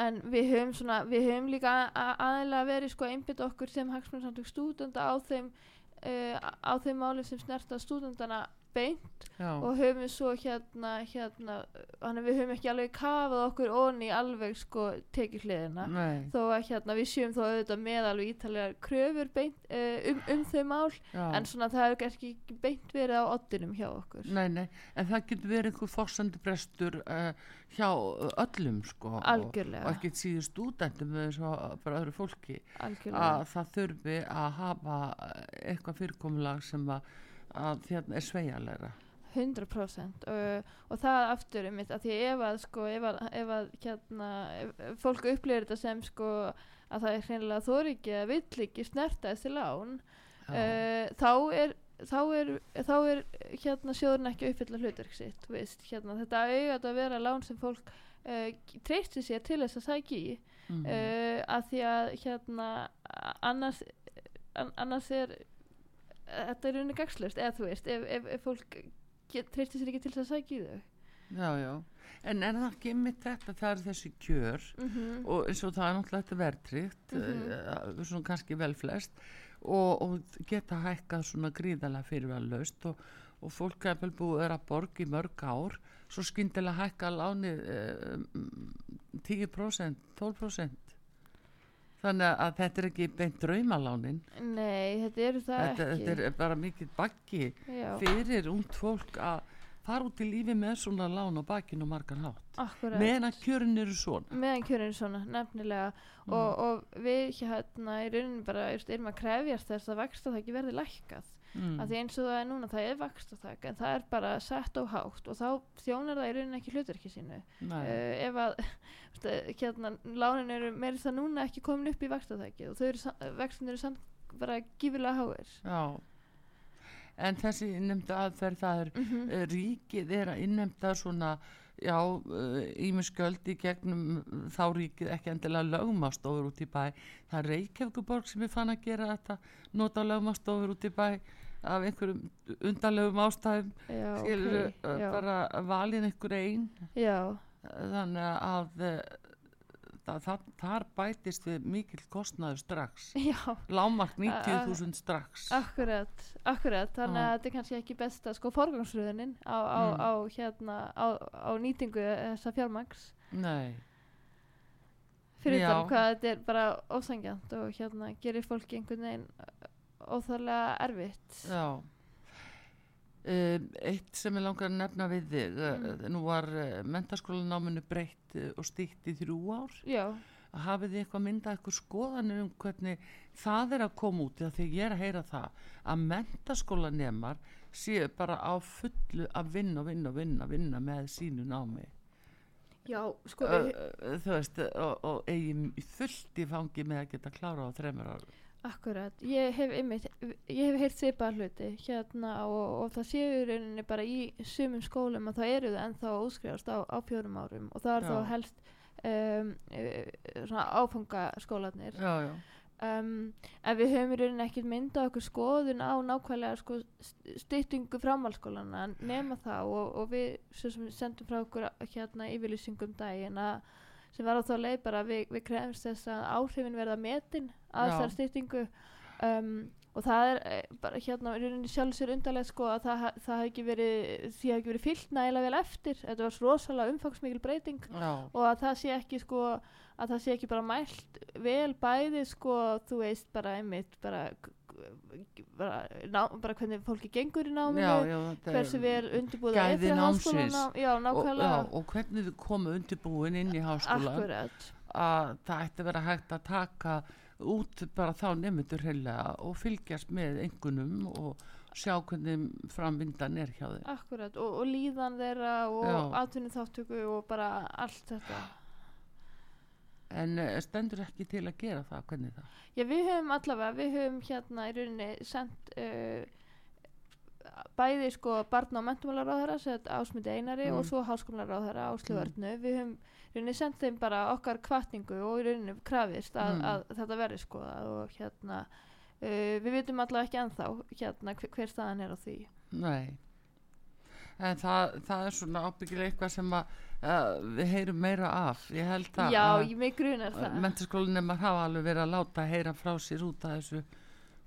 en við höfum, svona, við höfum líka aðeins verið sko einbit okkur sem hagsmunarsamtök stúdenda á þeim uh, á þeim máli sem snerta stúdendana beint já, og höfum svo hérna hérna, að við höfum ekki alveg kafað okkur onni alveg sko tekið hliðina. Nei, þó að hérna við séum þó auðvitað með alveg ítalega kröfur beint, uh, um, um þau mál já. en svona það hefur ekki beint verið á oddinum hjá okkur. Nei, nei, en það getur verið einhver fórsendubrestur uh, hjá öllum sko og, algjörlega, og ekki síður stúdendum eins og bara öðru fólki algjörlega. að það þurfi að hafa eitthvað fyrirkomulag sem að, að hérna er sveigjanlegra. 100% uh, og það aftur um mitt að því ef að sko ef að, ef að hérna ef, fólk upplifir þetta sem sko að það er hreinlega þóri ekki að vill ekki snerta þessi lán uh, þá er þá er, þá er hérna sjóðurinn ekki að uppfylla hlutverk sitt þú veist, hérna, þetta auðvitað að vera lán sem fólk uh, treystir sér til þess að sækja í mm uh, að því að hérna annars an, annars er þetta er unni gagslust eða þú veist ef, ef, ef fólk treystir sér ekki til þess að sækja í þau. Já, já, en er það ekki einmitt þetta það er þessi kjör mm og eins og það er náttúrulega þetta verðtrygt mm Mhm. svona kannski vel flest og, og geta hækkað svona gríðalega fyrirvæðlaust og, og fólk er vel búið að borga í mörg ár svo skyndilega hækka lánið eh, mm, 10% 12% þannig að þetta er ekki beint draumalánin. Nei, þetta eru það þetta, ekki. þetta er bara mikið bakki já, fyrir ung fólk að fara út í lífi með svona lán á bakinu margan hátt. Akkurat. Meðan kjörin eru svona. Meðan kjörin svona, nefnilega. Mm. og, og við hérna í rauninni bara erum að krefjast þess að vaksta það ekki verði lækkað mm. að því eins og það er núna, það er vakstatak en það er bara sett á hátt og þá þjónar það í rauninni ekki hlutverki sínu uh, ef að hérna, lánin eru meira það núna ekki komin upp í vakstatæki og vextin eru samt bara gífilega háir Já, en þessi innnemnda aðferð það er mm mm. ríkið er að innnemnda svona, já, ímiskjöld í gegnum þá ríkið ekki endilega lögmastofur út í bæ. Það er Reykjavíkuborg sem er fann að gera þetta, nota lögmastofur út í bæ af einhverjum undarlegum ástæðum, já, skilur ok, já, bara valin einhver einn, þannig að uh, það, það, þar bætist við mikill kostnaður strax. Lámark 90.000 strax. akkurat, akkurat. Þannig að þetta er kannski ekki besta sko forgangsröðunin á, á, Mm. á, hérna, á, á nýtingu þessa fjármags Nei. fyrir þannig hvað þetta er bara ósangjant og hérna gerir fólki einhvern veginn óþarlega erfitt. Já. Um, Eitt sem ég langar að nefna við þig mm. nú var uh, mentaskólanáminu breytt uh, og stýtt í þrjú ár. Já, hafið þið eitthvað myndað eitthvað skoðanir um hvernig það er að koma út? Þegar ég er að heyra það að mentaskólanemar séu bara á fullu að vinna og vinna og vinna, vinna með sínu námi. Já, sko uh, við, uh, þú veist og, og eigi fullt í fangi með að geta klára á þremur ára Akkurat, ég hef einmitt, ég hef heyrt svipaða hluti hérna og, og það séu í rauninni bara í sumum skólum að það eru það ennþá útskrifast á, á fjórum árum og það er Já. þá helst um, uh, svona áfangaskólanir Já, já, um, en við höfum í rauninni ekkert myndað okkur skoðun á nákvæmlega sko, st- styttingu framhalskólana nema það og, og við sendum frá okkur hérna yfirlýsingum daginn að sem var á þá leið bara við, við krefumst þess að áhrifin verða metin að Já. þessar styttingu. Um, og það er eh, bara hérna í rauninni sjálf sér undarlega sko að það, það hafi ekki verið því hafi ekki verið fyllt nægilega vel eftir. Þetta var svo rosalega umfangsmikil breyting já, og að það sé ekki sko að það sé ekki bara mælt vel bæði sko þú veist bara einmitt bara, bara, ná, bara hvernig fólki gengur í náminu er- hversu vel undirbúða Gæði námsins. já og, já, og hvernig þið komu undirbúin inn í háskóla akkurat. Að það ætti að vera hægt að taka út bara þá nefndur heilega og fylgjast með engunum og sjá hvernig framvindan er hjá þeim. Akkurat og, og líðan þeirra og Já. atvinni þáttöku og bara allt þetta en uh, stendur ekki til að gera það hvernig það já við höfum allavega við höfum hérna í rauninni sendt uh, bæði sko barna og mentumálaráðara ásmundi einari Mm. og svo háskólaráðara áslu Mm. Við höfum í rauninni sendt þeim bara okkar kvartningu og í rauninni krafist að, Mm. að þetta verði skoðað og hérna uh, við vitum allavega ekki ennþá hérna hver, hver staðan er á því nei en það, það er svona ábyggilega eitthvað sem að uh, við heyrum meira af ég held að mentaskólinni maður hafa alveg verið að láta heyra frá sér út af þessu.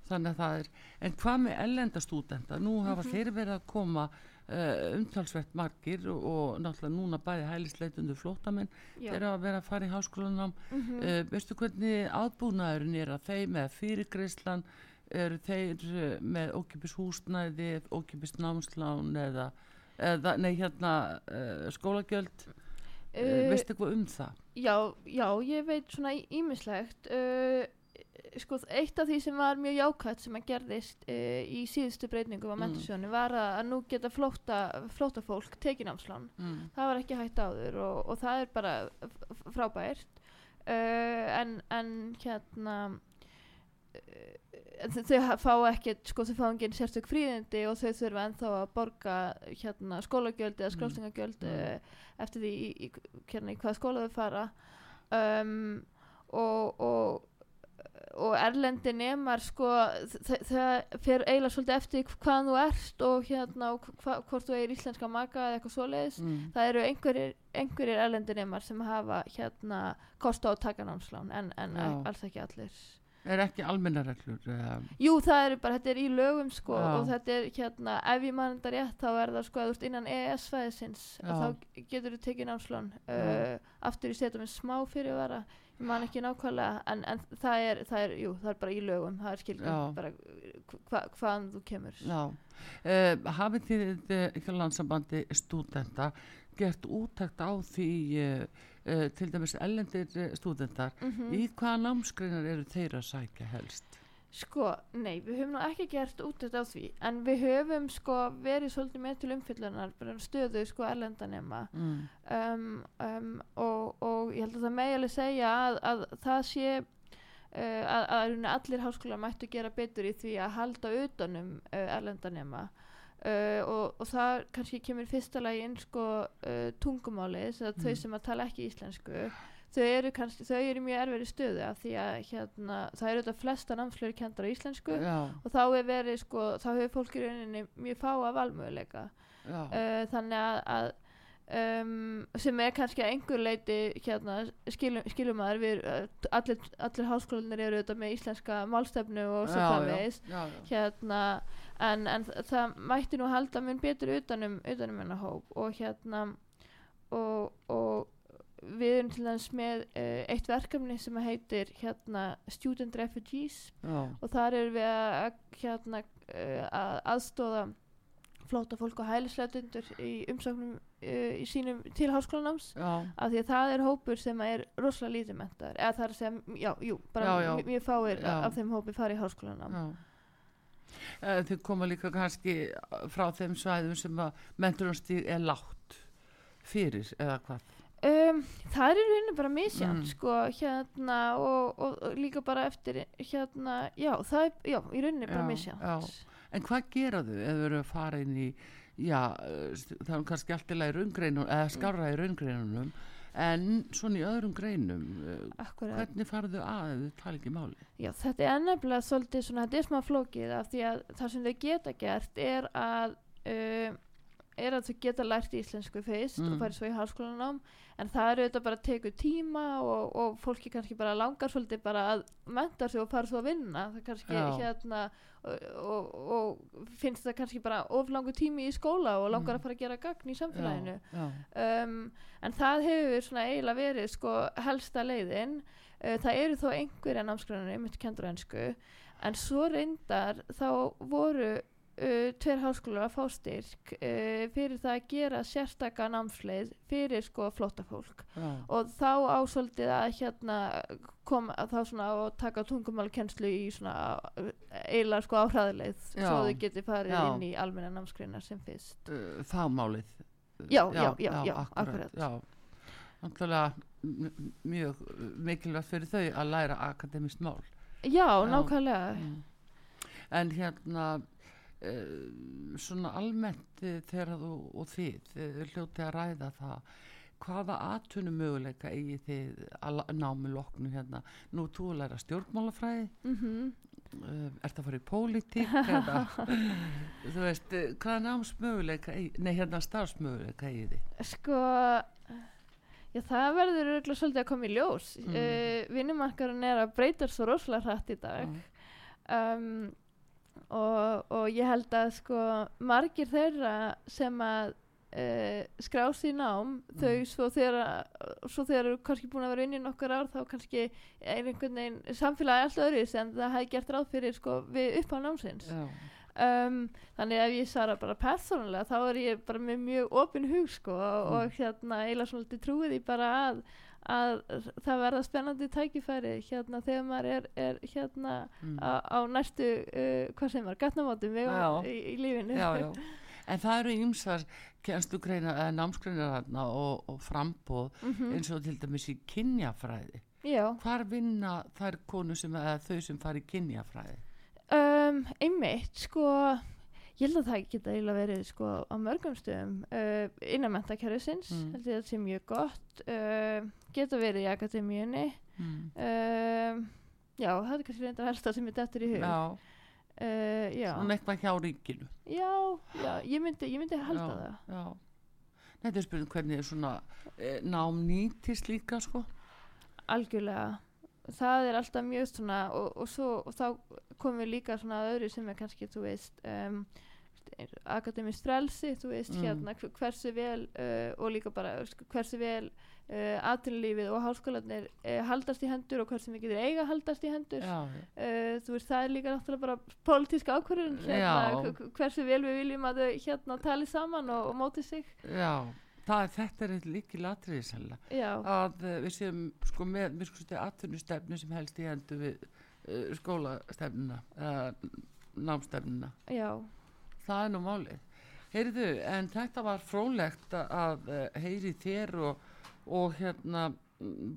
Þannig að það er en hvað með ellenda stúdenta? Nú hafa þeir verið að koma uh, umtalsvert margir og, og náttúrulega núna bæði hælisleitundu flótamenn þeir hafa verið að fara í háskólanám Mhm. uh, veistu hvernig aðbúnaðurinn er að þeim með fyrirgreislan eru þeir uh, með ókipis húsnæði ókipis námslán eða, eða nei hérna uh, skólagjöld. Uh, veistu eitthvað um það? Já, já, ég veit svona ímislegt uh, sko, eitt af því sem var mjög jákvæmt sem að gerðist í síðustu breytingum á Mm. mentursjónu var að, nú geta flóta, fólk tekinámslán mm. það var ekki hægt áður og, og það er bara frábært. En, en hérna þau fá ekkert sko þau fá engin sérstök fríðindi og þau þurfa ennþá að borga hérna skólagjöld eða Mm. skrástingagjöld Mm. uh, eftir því í, í, hérna, í hvað skóla þau fara um, og, og og erlendi nemar sko það fer eiginlega svolítið eftir hvað þú ert og hérna og hva, hvort þú eigir íslenska maka eða eitthvað svoleiðis Mm. það eru einhverjir, einhverjir erlendi nemar sem hafa hérna kost á að taka námslán en, en alls ekki allir er ekki almennareglur eða? Jú, það er bara, þetta er í lögum sko Já. og þetta er hérna, ef ég mann þetta rétt þá er það sko að þú ert innan EES-fæðisins þá getur þú tekið námslán Já. uh, aftur í setum með smá fyrirvara ég man ekki nákvæmlega en, en það, er, það er, jú, það er bara í lögum það er skilgjum bara hva, hvaðan þú kemur. Já, uh, hafið þið uh, hjá landsambandi stúdenta gert útækt á því uh, uh, til dæmis ellendir uh, stúdentar mm í hvaða námskreinar eru þeir að sækja helst? Sko, nei, við höfum nú ekki gert út þetta á því en við höfum sko verið svolítið með til umfyllunar um stöðu sko erlendanema Mm. um, um, og, og ég held að það megi alveg segja að, að það sé uh, að, að allir háskólar mættu gera betur í því að halda utanum erlendanema uh, og, og það kannski kemur í fyrsta lagi inn sko uh, tungumálið þess að þau Mm. sem að tala ekki íslensku þau eru kannski, þau eru í mjög erferi stöðu af því að hérna, það eru þetta flesta námslöru kendar á íslensku Já, og þá er verið sko, þá hefur fólk í rauninni mjög fáa valmöguleika. Já, uh, þannig að, að um, sem er kannski að einhver leiti hérna, skilum, skilum maður við, uh, allir, allir háskólanir eru auðvitað með íslenska málstefnu og svo framvegis. Hérna, en, en það mætti nú halda mun betur utanum, utanum hennar hóp og hérna og, og við erum til dæmis með uh, eitt verkefni sem heitir hérna Student Refugees já. og þar erum við að, að, hérna, uh, að aðstóða flóta fólk og hælisleitundur í umsóknum uh, í sínum til háskólanáms af því að það er hópur sem er rosalega lítið mentaður eða það er segja, já, jú, bara Já, já. mjög- fáir Já. af þeim hópi fara í háskólanám. Uh, þau koma líka kannski frá þeim svæðum sem að menturumstíð er látt fyrir eða hvað Um, það er rauninu bara misjant Mm. sko, hérna og, og, og líka bara eftir hérna, já, það er, já, í rauninu bara misjant. En hvað gera þau ef þau eru að fara inn í, já, það er kannski allt í lagi raungreinum, eða skarra í raungreinunum, en svona í öðrum greinum, uh, Akkurat. hvernig farðu að þau tala ekki máli? Já, þetta er nefnilega svolítið svona, þetta er smá flókið af því að það sem þau geta gert er að uh, er að þau geta lært íslensku fyrst Mm. og farið svo í háskólanám en það eru þetta bara að teku tíma og, og fólki kannski bara langar svolítið bara að menta sig og fara svo að vinna það kannski Já. hérna og, og, finnst það kannski bara of langu tími í skóla og langar Mm. að fara að gera gagn í samfélaginu. Já, já, um, en það hefur svona eiginlega verið sko helsta leiðin. Uh, það eru þó einhverja námsgrunir einmitt kendur á ensku en svo reyndar þá voru uh, tveir háskólar að fá styrk uh, fyrir það að gera sérstaka námsleið fyrir sko flóttafólk já, og þá ásvöldið að hérna kom að þá svona að taka tungumálkennslu í svona eiginlega sko áhraðileið Já. svo þau geti farið Já. inn í almenna námsgreinar sem fyrst uh, fagmálið. Já, já, já, já, akkurat. Já, náttúrulega mjög uh, mikilvægt fyrir þau að læra akademist mál. Já, Já. nákvæmlega Mm. En hérna, svona almennt uh, þegar þú og þið uh, hljóti að ræða það, hvaða atvinnum möguleika eigi þið að ná með loknu hérna? Nú þú að læra stjórnmálafræði, mm uh, ert að fara í pólitík eða, þú veist, hvaða námsmöguleika, nei hérna starfsmöguleika eigi þið? Sko Já, það verður örugglega svolítið að koma í ljós Mm. mm. uh, Vinnumarkarinn er að breyta svo rosalega hrætt í dag um, og, og ég held að sko margir þeirra sem að uh, skrá sér nám þau Mm. svo þegar eru kannski búin að vera inn í nokkur ár þá kannski er einhvern veginn samfélagi alltaf öðruðis en það hefði gert ráð fyrir sko við upp á námsins um, þannig ef ég svara bara persónulega þá er ég bara með mjög opin hug sko Mm. og hérna eiginlega svona trúið í bara að að það verða spennandi tækifæri hérna þegar maður er, er hérna mm. á, á næstu uh, hvað sem var, gatnamótum Já. í, í lífinu já, já. En það eru námsgreinar þarna og, og frambóð Mhm. eins og til dæmis í kynjafræði. já. Hvar vinna þær konu sem, þau sem fari í kynjafræði? Um, einmitt, sko ég held að það geta eiginlega verið sko á mörgum stöðum uh, innan mentakerfisins, Mm. held ég að það sé mjög gott uh, geta verið í akademíunni Mm. um, já, það er kannski reyndar helst það sem er dettur í hug Já, uh, já. svona eitthvað hjá ríkinu. já, já, ég myndi, ég myndi halda já, það Já. Þetta er spurning hvernig er svona e, nám nýtist líka sko. algjörlega það er alltaf mjög svona og, og, svo, og þá komum við líka svona öðru sem er kannski, þú veist um, akademist frelsi þú veist, Mm. hérna, hver- hversu vel uh, og líka bara sko, hversu vel uh, atvinnulífið og háskólanir uh, haldast í hendur og hversu mikið þeir eiga haldast í hendur uh, þú veist, það er líka náttúrulega bara pólitíska ákvörðun hérna, hversu vel við viljum að þau hérna tali saman og, og móti sig já. Það, þetta er líki latriði sannlega. Að uh, við séum sko með, sko stið atvinnustefnu sem helst í hendu við uh, skólastefnuna, uh, námstefnuna. já, Það er nú málið. Heyrðu, en þetta var frólægt að, uh, heyri þér og, og hérna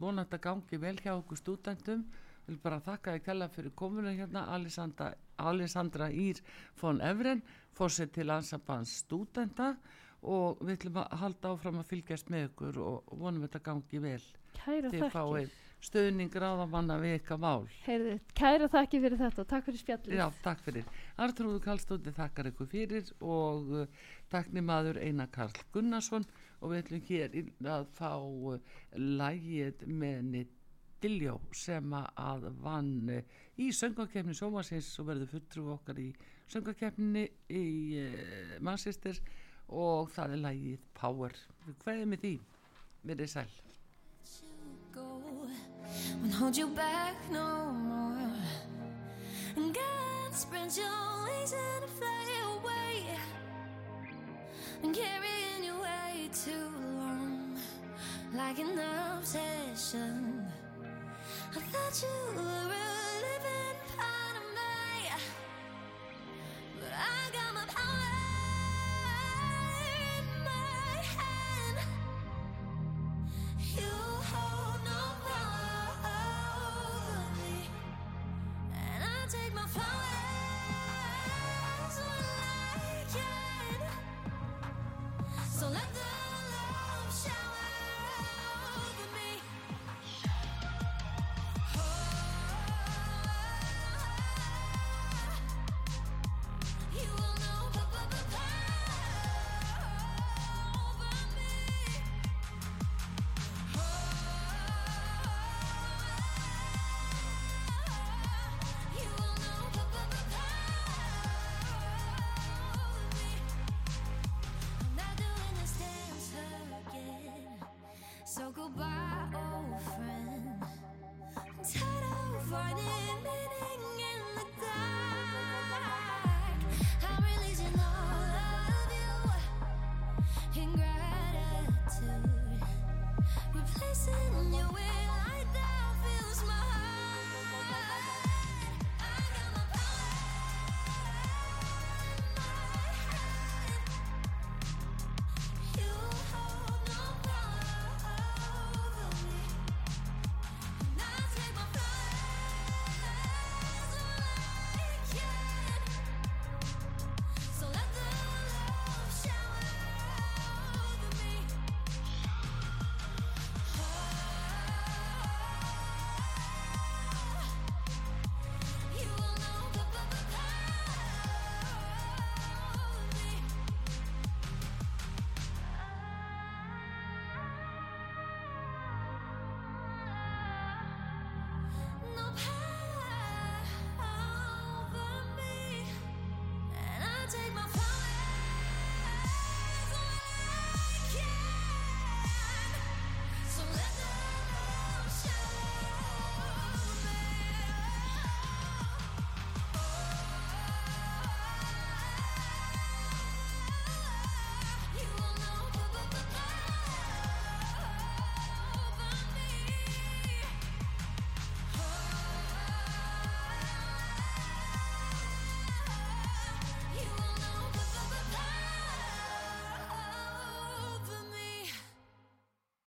vonandi að gangi vel hjá okkur stúdendum. Vil bara þakka þér kella fyrir komuna hérna Alessandra, Alessandra Ír von Evren, fórsett til ansambans stúdenda og við ætlum að halda áfram að fylgjast með ykkur og vonum þetta gangi vel. kæra fáið stöðning ráðamanna við ykkar mál. Heyrðu, kæra þakki fyrir þetta og takk fyrir spjallið. Já, takk fyrir. Artrúðu Karlstótti þakkar ykkur fyrir og uh, takkni maður Einar Karl Gunnarsson og við ætlum hér að fá uh, lægið með Nidilljó sem að vann uh, í söngakefni Sómasins og verður fulltrú okkar í söngakefni í uh, Manchester og það er lægið Power. Við kveðum með því. Verið sæl. go won't hold you back no more and God spread your wings and fly away and carrying you way too long like an obsession I thought you were a living part of me but I got my power goodbye, old. I'm tired of running, in the dark. I'm releasing all of you in gratitude, replacing you with.